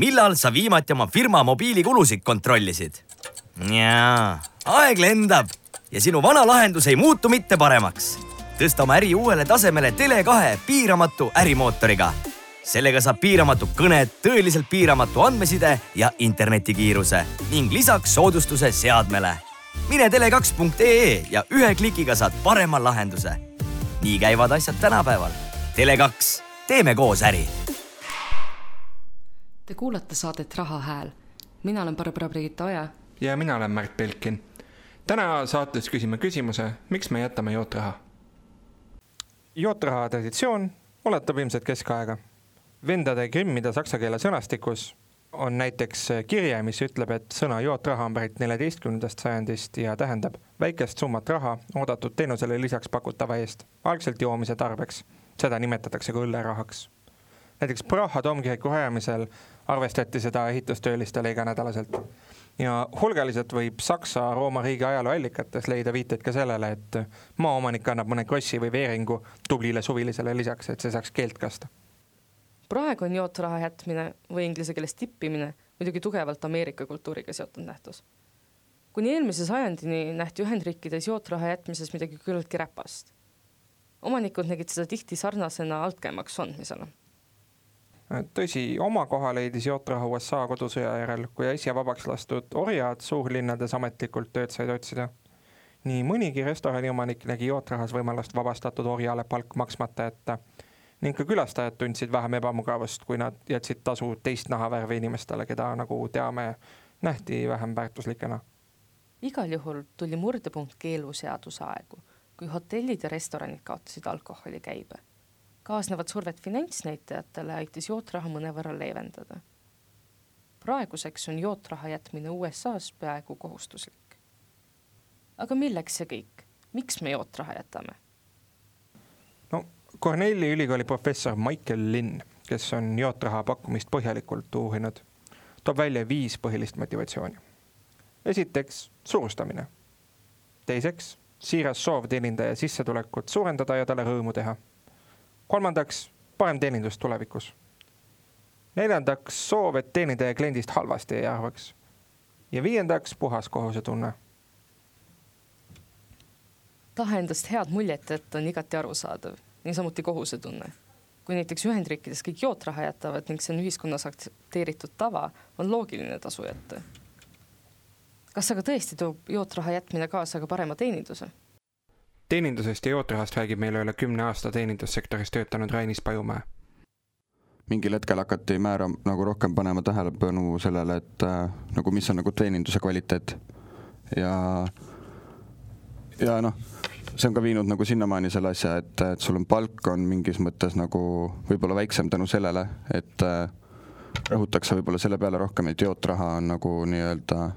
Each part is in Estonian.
millal sa viimati oma firma mobiilikulusid kontrollisid? jaa, aeg lendab ja sinu vana lahendus ei muutu mitte paremaks. tõsta oma äri uuele tasemele Tele2 piiramatu ärimootoriga. sellega saab piiramatut kõnet, tõeliselt piiramatu andmeside ja internetikiiruse ning lisaks soodustuse seadmele. mine tele2.ee ja ühe klikiga saad parema lahenduse. nii käivad asjad tänapäeval. Tele2, teeme koos äri Te kuulate saadet Raha Hääl. mina olen Barbara Brigitta Oja. ja mina olen Märt Belkin. täna saates küsime küsimuse, miks me jätame jootraha? jootraha traditsioon oletab ilmselt keskaega. vendade Grimmide saksa keele sõnastikus on näiteks kirje, mis ütleb, et sõna jootraha on pärit neljateistkümnendast sajandist ja tähendab väikest summat raha oodatud teenusele lisaks pakutava eest, algselt joomise tarbeks. seda nimetatakse ka õllerahaks näiteks Praha toomkiriku rajamisel arvestati seda ehitustöölistele iganädalaselt. ja hulgaliselt võib Saksa-Rooma riigi ajalooallikates leida viiteid ka sellele, et maaomanik annab mõne krossi või veeringu tublile suvilisele lisaks, et see saaks keelt kasta. praegu on jootraha jätmine või inglise keeles tippimine muidugi tugevalt Ameerika kultuuriga seotud nähtus. kuni eelmise sajandini nähti Ühendriikides jootraha jätmises midagi küllaltki räpast. omanikud nägid seda tihti sarnasena altkäemaksu andmisele tõsi, oma koha leidis jootraha USA kodusõja järel, kui äsja vabaks lastud orjad suurlinnades ametlikult tööd said otsida. nii mõnigi restoraniomanik nägi jootrahas võimalust vabastatud orjale palk maksmata jätta ning ka külastajad tundsid vähem ebamugavust, kui nad jätsid tasu teist nahavärvi inimestele, keda, nagu teame, nähti vähem väärtuslikena. igal juhul tuli murdepunkt keeluseaduse aegu, kui hotellid ja restoranid kaotasid alkoholikäibe kaasnevat survet finantsnäitajatele aitas jootraha mõnevõrra leevendada. praeguseks on jootraha jätmine USA-s peaaegu kohustuslik. aga milleks see kõik, miks me jootraha jätame? no Cornelli ülikooli professor Michael Linn, kes on jootraha pakkumist põhjalikult uurinud, toob välja viis põhilist motivatsiooni. esiteks surustamine. teiseks siiras soov teenindaja sissetulekut suurendada ja talle rõõmu teha kolmandaks, parem teenindus tulevikus. neljandaks, soov, et teenindaja kliendist halvasti ei arvaks. ja viiendaks, puhas kohusetunne. tahe endast head muljet jätta on igati arusaadav, niisamuti kohusetunne. kui näiteks Ühendriikides kõik jootraha jätavad ning see on ühiskonnas aktsepteeritud tava, on loogiline tasu jätta. kas aga tõesti toob jootraha jätmine kaasa ka parema teeninduse? Teenindusest ja jootrahast räägib meile üle kümne aasta teenindussektoris töötanud Rainis Pajumäe. mingil hetkel hakati määra nagu rohkem panema tähelepanu sellele, et äh, nagu mis on nagu teeninduse kvaliteet ja, ja noh, see on ka viinud nagu sinnamaani selle asja, et, et sul on palk on mingis mõttes nagu võib-olla väiksem tänu sellele, et äh, rõhutakse võib-olla selle peale rohkem, et jootraha on nagu nii-öelda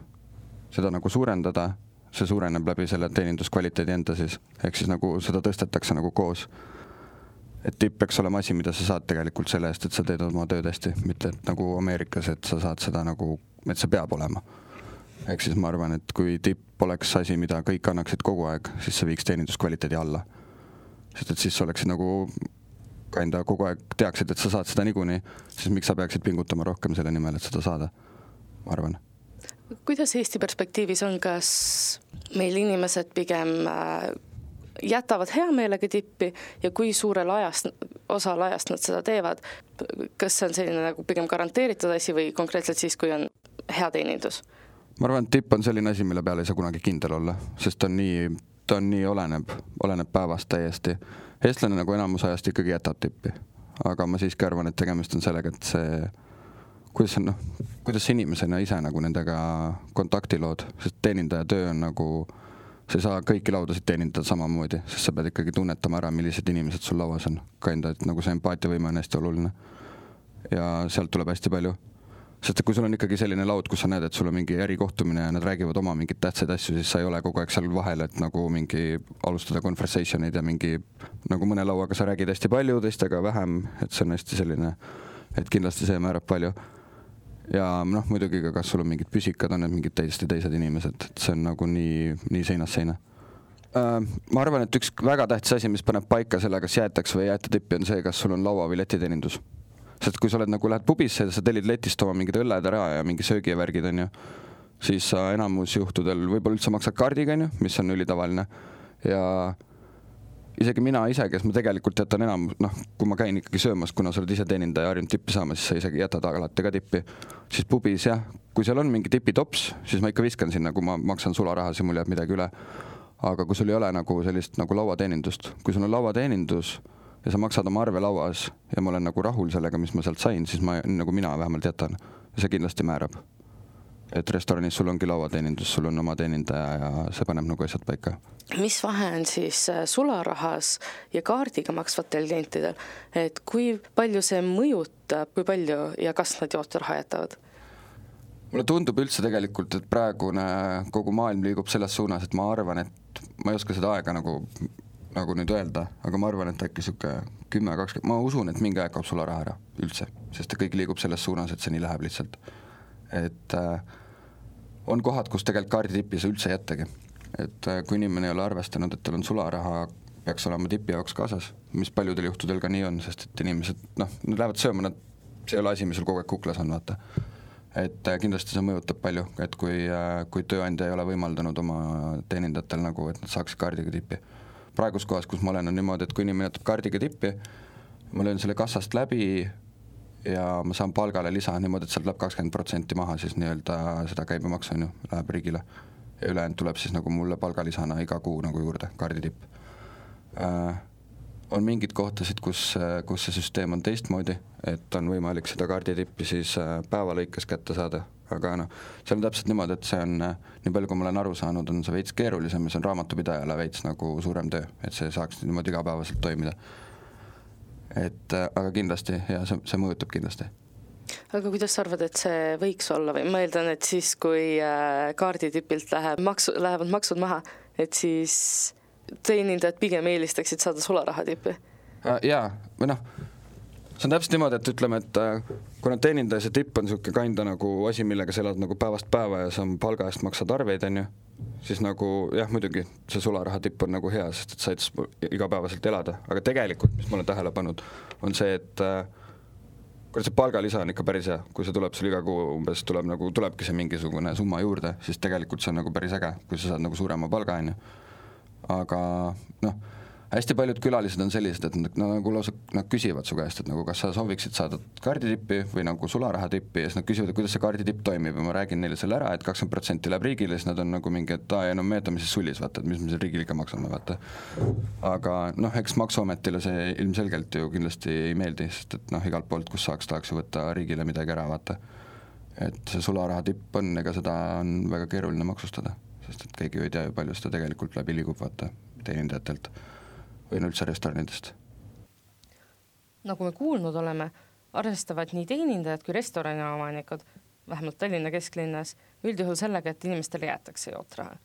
seda nagu suurendada see suureneb läbi selle teeninduskvaliteedi enda siis, ehk siis nagu seda tõstetakse nagu koos. et tipp peaks olema asi, mida sa saad tegelikult selle eest, et sa teed oma tööd hästi, mitte et nagu Ameerikas, et sa saad seda nagu, et see peab olema. ehk siis ma arvan, et kui tipp oleks asi, mida kõik annaksid kogu aeg, siis see viiks teeninduskvaliteedi alla. sest et siis sa oleksid nagu enda kogu aeg teaksid, et sa saad seda niikuinii, siis miks sa peaksid pingutama rohkem selle nimel, et seda saada, ma arvan kuidas Eesti perspektiivis on, kas meil inimesed pigem äh, jätavad hea meelega tippi ja kui suurel ajast, osal ajast nad seda teevad, kas see on selline nagu pigem garanteeritud asi või konkreetselt siis, kui on hea teenindus? ma arvan, et tipp on selline asi, mille peale ei saa kunagi kindel olla, sest ta on nii, ta on nii oleneb, oleneb päevast täiesti. eestlane nagu enamus ajast ikkagi jätab tippi, aga ma siiski arvan, et tegemist on sellega, et see kuidas on noh, kuidas sa inimesena ise nagu nendega kontakti lood, sest teenindaja töö on nagu, sa ei saa kõiki laudasid teenindada samamoodi, sest sa pead ikkagi tunnetama ära, millised inimesed sul lauas on. Kinda, et nagu see empaatiavõime on hästi oluline. ja sealt tuleb hästi palju. sest et kui sul on ikkagi selline laud, kus sa näed, et sul on mingi erikohtumine ja nad räägivad oma mingeid tähtsaid asju, siis sa ei ole kogu aeg seal vahel, et nagu mingi alustada conversation eid ja mingi nagu mõne lauaga sa räägid hästi palju, teistega vähem, et see on hästi selline, et kindlasti see määrab palju ja noh, muidugi ka, kas sul on mingid püsikad, on need mingid täiesti teised inimesed, et see on nagu nii, nii seinast seina äh, ma arvan, et üks väga tähtis asi, mis paneb paika selle, kas jäetakse või ei jäeta tippi, on see, kas sul on laua või letiteenindus. sest kui sa oled nagu, lähed pubisse ja sa tellid letist oma mingid õlled ära ja mingi söögi ja värgid, onju, siis sa enamus juhtudel võib-olla üldse maksad kaardiga, onju, mis on ülitavaline ja isegi mina ise, kes ma tegelikult jätan enam, noh, kui ma käin ikkagi söömas, kuna sa oled ise teenindaja harjunud tippi saama, siis sa isegi jätad alati ka tippi. siis pubis jah, kui seal on mingi tipitops, siis ma ikka viskan sinna, kui ma maksan sularahas ja mul jääb midagi üle. aga kui sul ei ole nagu sellist nagu lauateenindust, kui sul on lauateenindus ja sa maksad oma arve lauas ja ma olen nagu rahul sellega, mis ma sealt sain, siis ma, nagu mina vähemalt jätan. see kindlasti määrab et restoranis sul ongi lauateenindus, sul on oma teenindaja ja see paneb nagu asjad paika. mis vahe on siis äh, sularahas ja kaardiga maksvatel klientidel, et kui palju see mõjutab, kui palju ja kas nad jootraha jätavad? mulle tundub üldse tegelikult, et praegune kogu maailm liigub selles suunas, et ma arvan, et ma ei oska seda aega nagu, nagu nüüd öelda, aga ma arvan, et äkki sihuke kümme, kakskümmend, ma usun, et mingi aeg kaob sularaha ära üldse, sest kõik liigub selles suunas, et see nii läheb lihtsalt. et äh, on kohad, kus tegelikult kaarditippi ei saa üldse jättagi. et äh, kui inimene ei ole arvestanud, et tal on sularaha, peaks olema tipi jaoks kaasas, mis paljudel juhtudel ka nii on, sest et inimesed noh, nad lähevad sööma, nad, see ei ole asi, mis sul kogu aeg kuklas on, vaata. et äh, kindlasti see mõjutab palju, et kui, äh, kui tööandja ei ole võimaldanud oma teenindajatel nagu, et nad saaksid kaardiga tippi. praeguses kohas, kus ma olen, on niimoodi, et kui inimene jätab kaardiga tippi, ma löön selle kassast läbi, ja ma saan palgale lisa niimoodi, et sealt läheb kakskümmend protsenti maha siis nii-öelda seda käibemaksu on ju, läheb riigile. ja ülejäänud tuleb siis nagu mulle palgalisana iga kuu nagu juurde, kaarditipp äh,. on mingeid kohtasid, kus, kus see süsteem on teistmoodi, et on võimalik seda kaarditippi siis äh, päeva lõikes kätte saada, aga noh, see on täpselt niimoodi, et see on, äh, nii palju kui ma olen aru saanud, on see veits keerulisem ja see on raamatupidajale veits nagu suurem töö, et see saaks niimoodi igapäevaselt toimida et äh, aga kindlasti ja see, see mõjutab kindlasti aga kuidas sa arvad, et see võiks olla või ma eeldan, et siis, kui äh, kaarditipilt läheb maksu, lähevad maksud maha, et siis teenindajad pigem eelistaksid saada sularahatippi? Äh, jaa, või noh, see on täpselt niimoodi, et ütleme, et kuna teenindaja see tipp on niisugune kinda nagu asi, millega sa elad nagu päevast päeva ja sa palga eest maksad arveid, on ju siis nagu jah, muidugi see sularaha tipp on nagu hea, sest et sa aitas igapäevaselt elada, aga tegelikult, mis ma olen tähele pannud, on see, et äh, kuule, see palgalisa on ikka päris hea, kui see tuleb sul iga kuu umbes tuleb nagu, tulebki see mingisugune summa juurde, siis tegelikult see on nagu päris äge, kui sa saad nagu suurema palga, on ju. aga noh hästi paljud külalised on sellised, et nad no, nagu lausa, nad küsivad su käest, et nagu kas sa sooviksid saada kaarditippi või nagu sularahatippi ja siis nad küsivad, et kuidas see kaarditipp toimib ja ma räägin neile selle ära, et kakskümmend protsenti läheb riigile, siis nad on nagu mingi, et aa, ei no me jätame siis sullis, vaata, et mis me seal riigile ikka maksame, vaata. aga noh, eks Maksuametile see ilmselgelt ju kindlasti ei meeldi, sest et noh, igalt poolt, kus saaks, tahaks ju võtta riigile midagi ära, vaata. et see sularahatipp on, ega seda on väga keeruline maksustada, sest et keegi ju ei tea ju, palju seda tegelikult läbi liigub, vaata, teenindajatelt või no üldse restoranidest? nagu me kuulnud oleme, arvestavad nii teenindajad kui restoraniomanikud, vähemalt Tallinna kesklinnas, üldjuhul sellega, et inimestele jäetakse jootraha.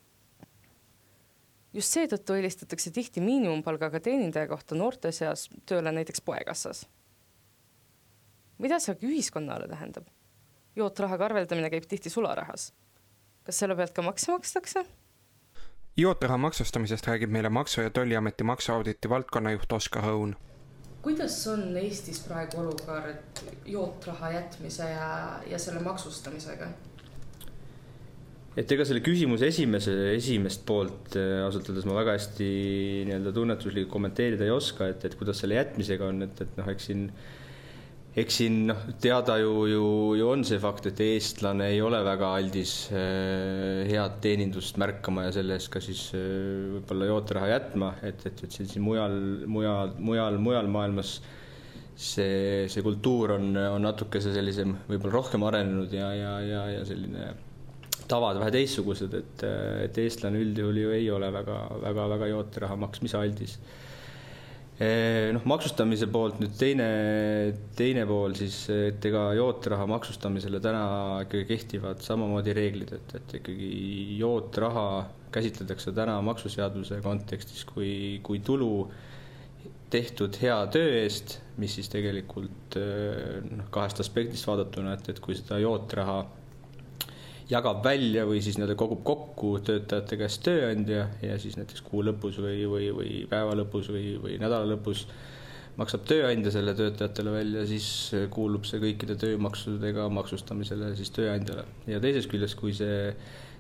just seetõttu eelistatakse tihti miinimumpalgaga teenindaja kohta noorte seas tööle näiteks poekassas. mida see aga ühiskonnale tähendab? jootrahaga arveldamine käib tihti sularahas. kas selle pealt ka makse makstakse? Jootraha maksustamisest räägib meile Maksu- ja Tolliameti maksuauditi valdkonnajuht Oskar Õun. kuidas on Eestis praegu olukord jootraha jätmise ja, ja selle maksustamisega? et ega selle küsimuse esimese, esimest poolt äh, ausalt öeldes ma väga hästi nii-öelda tunnetuslikult kommenteerida ei oska, et, et kuidas selle jätmisega on, et, et noh, eks siin eks siin noh, teada ju, ju, ju on see fakt, et eestlane ei ole väga aldis äh, head teenindust märkama ja selle eest ka siis äh, võib-olla jootraha jätma, et, et, et siin, siin mujal, mujal, mujal, mujal maailmas see, see kultuur on, on natukese sellisem, võib-olla rohkem arenenud ja, ja, ja, ja selline tavad vähe teistsugused, et, et eestlane üldjuhul ju ei ole väga, väga, väga jootraha maksmise aldis. Eh, noh, maksustamise poolt nüüd teine, teine pool siis, et ega jootraha maksustamisele täna ikkagi kehtivad samamoodi reeglid, et, et ikkagi jootraha käsitletakse täna maksuseaduse kontekstis kui, kui tulu tehtud hea töö eest, mis siis tegelikult eh, noh, kahest aspektist vaadatuna, et, et kui seda jootraha jagab välja või siis nii-öelda kogub kokku töötajate käest tööandja ja siis näiteks kuu lõpus või, või, või päeva lõpus või, või nädala lõpus maksab tööandja selle töötajatele välja, siis kuulub see kõikide töömaksudega maksustamisele siis tööandjale. ja teisest küljest, kui see,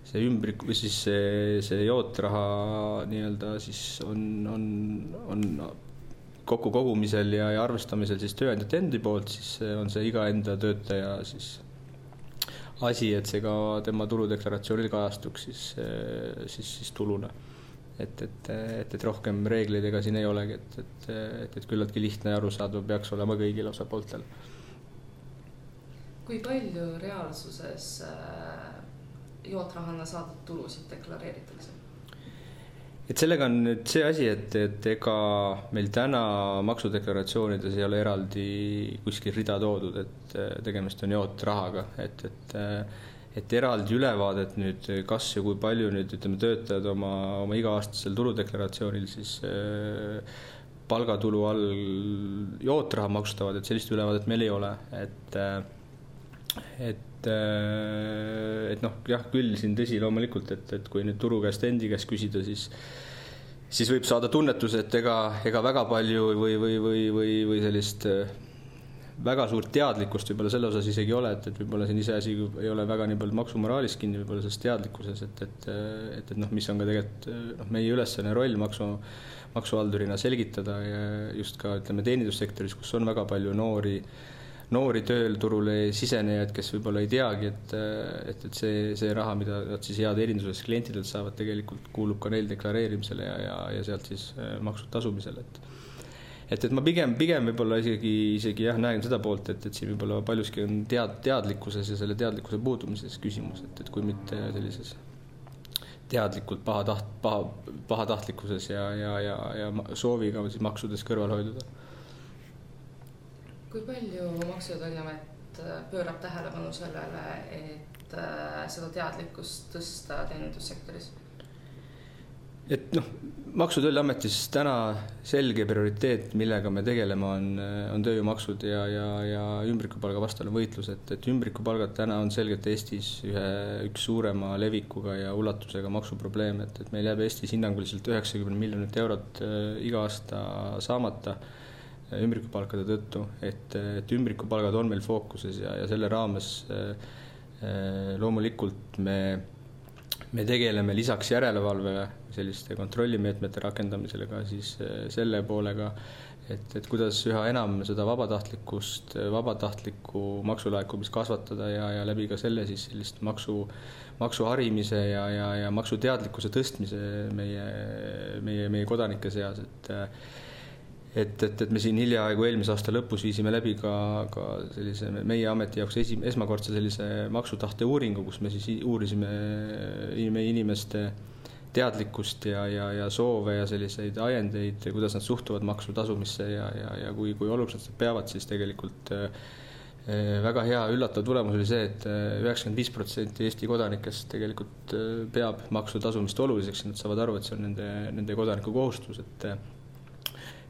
see ümbrik või siis see, see jootraha nii-öelda siis on, on, on kokkukogumisel ja, ja arvestamisel siis tööandjate endi poolt, siis on see iga enda töötaja siis asi, et see ka tema tuludeklaratsioonil kajastuks siis, siis, siis tuluna et, et, et, et rohkem reegleid ega siin ei olegi, et, et, et, et küllaltki lihtne ja arusaadav peaks olema kõigil osapooltel. kui palju reaalsuses äh, jootrahana saadud tulusid deklareeritakse? Et sellega on nüüd see asi, et, et ega meil täna maksudeklaratsioonides ei ole eraldi kuskil rida toodud, et tegemist on jootrahaga, et, et et eraldi ülevaadet nüüd, kas ja kui palju nüüd ütleme, töötajad oma, oma iga-aastasel tuludeklaratsioonil siis äh, palgatulu all jootraha maksustavad, et sellist ülevaadet meil ei ole, et äh, et äh, et noh, jah, küll siin tõsi loomulikult, et, et kui nüüd turu käest endi käest küsida, siis siis võib saada tunnetuse, et ega, ega väga palju või, või, või, või, või sellist äh, väga suurt teadlikkust võib-olla selle osas isegi ei ole, et, et võib-olla siin iseasi ei ole väga nii palju maksumoraalis kinni, võib-olla selles teadlikkuses, et, et, et, et noh, mis on ka tegelikult noh, meie ülesanne roll maksu, maksuhaldurina selgitada ja just ka ütleme, teenindussektoris, kus on väga palju noori, noori tööturule sisenejaid, kes võib-olla ei teagi, et, et, et see, see raha, mida nad siis hea teeninduses klientidelt saavad, tegelikult kuulub ka neil deklareerimisele ja, ja, ja sealt siis maksud tasumisele, et et, et ma pigem, pigem võib-olla isegi, isegi jah, näen seda poolt, et, et siin võib-olla paljuski on tead, teadlikkuses ja selle teadlikkuse puudumises küsimus, et, et kui mitte sellises teadlikult pahataht-, paha, pahatahtlikkuses ja, ja, ja, ja sooviga siis maksudest kõrval hoiduda. Kui palju Maksu- ja Tolliamet äh, pöörab tähelepanu sellele, et äh, seda teadlikkust tõsta teenindussektoris? et noh, Maksu- ja Tolliametis täna selge prioriteet, millega me tegeleme, on, on tööjõumaksud ja, ja, ja ümbrikupalga vastane võitlus, et, et ümbrikupalgad täna on selgelt Eestis ühe, üks suurema levikuga ja ulatusega maksuprobleem, et, et meil jääb Eestis hinnanguliselt üheksakümmend miljonit eurot äh, iga aasta saamata. äh, ümbrikupalkade tõttu, et, et ümbrikupalgad on meil fookuses ja, ja selle raames äh, loomulikult me me tegeleme lisaks järelevalvele, selliste kontrollimeetmete rakendamisele ka siis eh, selle poolega, et, et kuidas üha enam seda vabatahtlikkust, vabatahtlikku maksulaekumist kasvatada ja, ja läbi ka selle siis sellist maksu, maksuharimise ja, ja, ja maksuteadlikkuse tõstmise meie, meie, meie kodanike seas, et et, et, et me siin hiljaaegu eelmise aasta lõpus viisime läbi ka, ka sellise meie ameti jaoks esi, esmakordse sellise maksutahte uuringu, kus me siis uurisime meie inimeste teadlikkust ja, ja, ja soove ja selliseid ajendeid, kuidas nad suhtuvad maksu tasumisse ja, ja, ja kui, kui oluliseks nad peavad, siis tegelikult äh, väga hea üllatav tulemus oli see et, et üheksakümmend viis protsenti Eesti kodanikest tegelikult peab maksu tasumist oluliseks ja nad saavad aru, et see on nende, nende kodaniku kohustus, et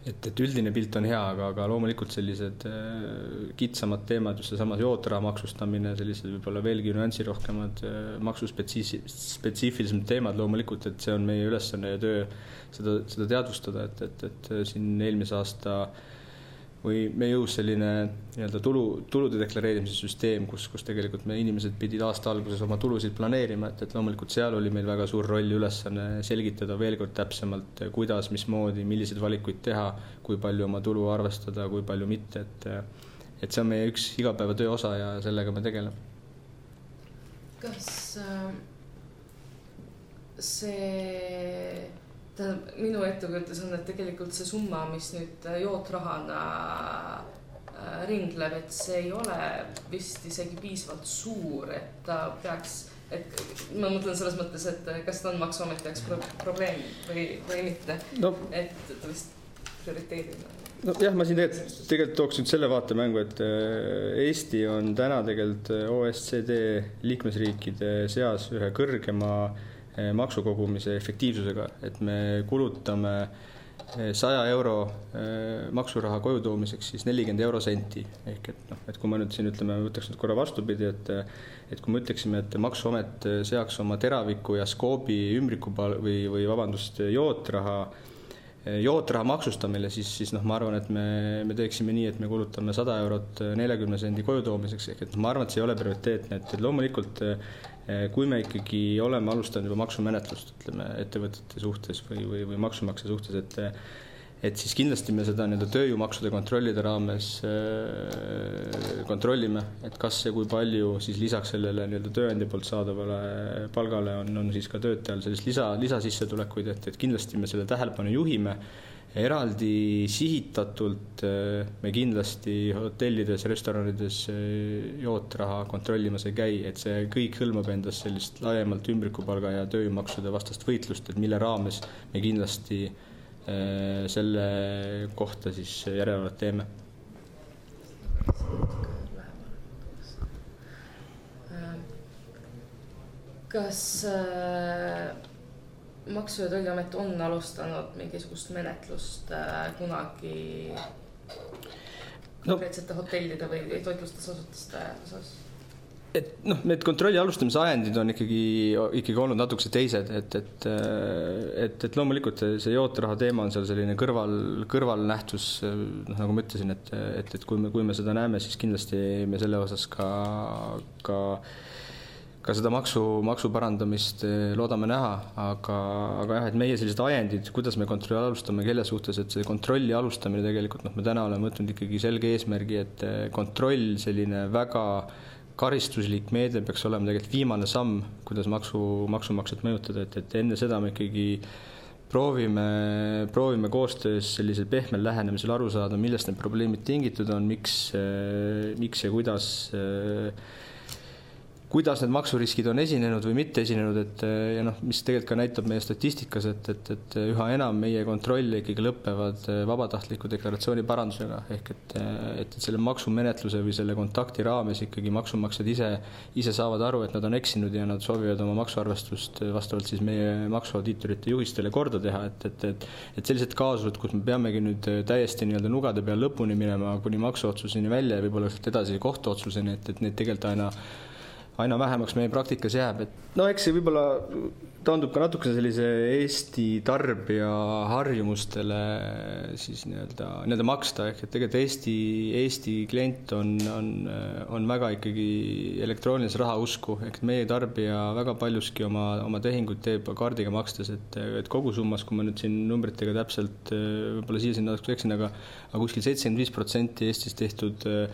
et, et üldine pilt on hea, aga, aga loomulikult sellised äh, kitsamad teemad, just seesama jootraha maksustamine, sellised võib-olla veelgi nüansirohkemad äh, maksuspetsiifi-, spetsiifilisemad teemad loomulikult, et see on meie ülesanne ja töö seda, seda teadvustada, et, et, et siin eelmise aasta äh, või meie jõus selline nii-öelda tulu, tulude deklareerimise süsteem, kus, kus tegelikult me inimesed pidid aasta alguses oma tulusid planeerima, et, et loomulikult seal oli meil väga suur roll ja ülesanne selgitada veel kord täpsemalt, kuidas, mismoodi, milliseid valikuid teha, kui palju oma tulu arvestada, kui palju mitte, et et see on meie üks igapäevatöö osa ja sellega me tegeleme. kas äh, see tähendab, minu ettekujutus on, et tegelikult see summa, mis nüüd äh, jootrahana äh, ringleb, et see ei ole vist isegi piisavalt suur, et ta peaks, et ma mõtlen selles mõttes, et kas ta on Maksuameti jaoks pro probleem või, või mitte. No.. et ta vist prioriteedina nojah, ma siin tegelikult, tegelikult tooks nüüd selle vaatemängu, et äh, Eesti on täna tegelikult OSCD liikmesriikide seas ühe kõrgema äh, maksukogumise efektiivsusega, et me kulutame eh, saja euro eh, maksuraha koju toomiseks siis nelikümmend eurosenti. Ehk et noh, et kui ma nüüd siin ütleme, võtaks nüüd korra vastupidi, et et kui me ütleksime, et Maksuamet seaks oma teraviku ja skoobi ümbrikupal- või, või vabandust, jootraha jootraha maksustamine, siis, siis noh, ma arvan, et me, me teeksime nii, et me kulutame sada eurot neljakümne sendi koju toomiseks, ehk et ma arvan, et see ei ole prioriteetne, et, et loomulikult kui me ikkagi oleme alustanud juba maksumenetlust, ütleme, ettevõtete suhtes või, või, või maksumaksja suhtes, et et siis kindlasti me seda nii-öelda tööjõumaksude kontrollide raames äh, kontrollime, et kas ja kui palju siis lisaks sellele nii-öelda tööandja poolt saadavale palgale on, on siis ka töötajal sellist lisa, lisasissetulekuid, et, et kindlasti me selle tähelepanu juhime. Eraldi sihitatult äh, me kindlasti hotellides, restoranides äh, jootraha kontrollimas ei käi, et see kõik hõlmab endas sellist laiemalt ümbrikupalga ja tööjõumaksude vastast võitlust, et mille raames me kindlasti Äh, selle kohta siis järelevalvet teeme. kas äh, Maksu- ja Tolliamet on alustanud mingisugust menetlust äh, kunagi konkreetsete no. hotellide või toitlustusasutuste osas? et noh, need kontrolli alustamise ajendid on ikkagi, ikkagi olnud natukese teised, et, et, et, et loomulikult see jootraha teema on seal selline kõrval, kõrvalnähtus, noh, nagu ma ütlesin, et, et, et kui me, kui me seda näeme, siis kindlasti me selle osas ka, ka ka seda maksu, maksu parandamist loodame näha, aga, aga jah, et meie sellised ajendid, kuidas me kontrolli alustame, kelle suhtes, et see kontrolli alustamine tegelikult noh, me täna oleme võtnud ikkagi selge eesmärgi, et kontroll selline väga karistuslik meede peaks olema tegelikult viimane samm, kuidas maksu, maksumaksjat mõjutada, et, et enne seda me ikkagi proovime, proovime koostöös sellisel pehmel lähenemisel aru saada, millest need probleemid tingitud on, miks, miks ja kuidas äh, kuidas need maksuriskid on esinenud või mitte esinenud, et ja noh, mis tegelikult ka näitab meie statistikas, et, et, et üha enam meie kontrolle ikkagi lõpevad vabatahtliku deklaratsiooni parandusega, ehk et, et, et selle maksumenetluse või selle kontakti raames ikkagi maksumaksjad ise, ise saavad aru, et nad on eksinud ja nad soovivad oma maksuarvestust vastavalt siis meie maksuaudiitorite juhistele korda teha, et, et, et et sellised kaasused, kus me peamegi nüüd täiesti nii-öelda nugade peal lõpuni minema kuni maksuotsuseni välja ja võib-olla sealt edasi kohtuotsuseni, et, et need tegelikult aina aina vähemaks meie praktikas jääb, et no eks see võib-olla taandub ka natuke sellise Eesti tarbija harjumustele siis nii-öelda, nii-öelda maksta, ehk et tegelikult Eesti, Eesti klient on, on, on väga ikkagi elektroonilise raha usku, ehk meie tarbija väga paljuski oma, oma tehinguid teeb kaardiga makstes, et, et kogusummas, kui ma nüüd siin numbritega täpselt võib-olla siia-sinna eksin, aga aga kuskil seitsekümmend viis protsenti Eestis tehtud Äh,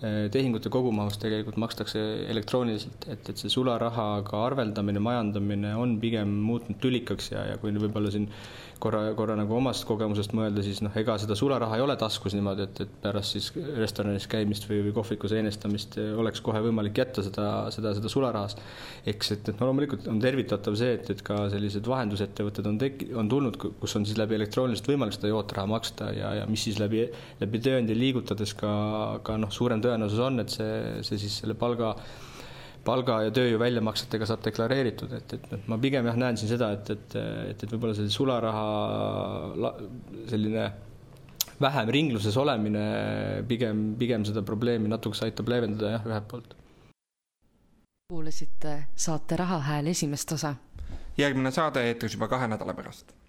tehingute kogumahust tegelikult makstakse elektrooniliselt, et, et see sularahaga arveldamine, majandamine on pigem muutnud tülikaks ja, ja kui võib-olla siin korra, korra nagu omast kogemusest mõelda, siis noh, ega seda sularaha ei ole taskus niimoodi, et, et pärast siis restoranis käimist või, või kohvikus eenestamist oleks kohe võimalik jätta seda, seda, seda sularahast. eks, et, et no loomulikult on tervitatav see, et, et ka sellised vahendusettevõtted on tek-, on tulnud, kus on siis läbi elektrooniliselt võimalik seda jootraha maksta ja, ja mis siis läbi, läbi tööandja liigutades ka, ka noh, suurem tõenäosus on, et see, see siis selle palga palga ja tööjõu väljamaksetega saab deklareeritud, et, et noh, ma pigem jah, näen siin seda, et, et, et, et võib-olla see sularaha selline vähem ringluses olemine pigem, pigem seda probleemi natukese aitab leevendada jah, ühelt poolt. kuulasite saate Raha Hääl esimest osa. järgmine saade eetris juba kahe nädala pärast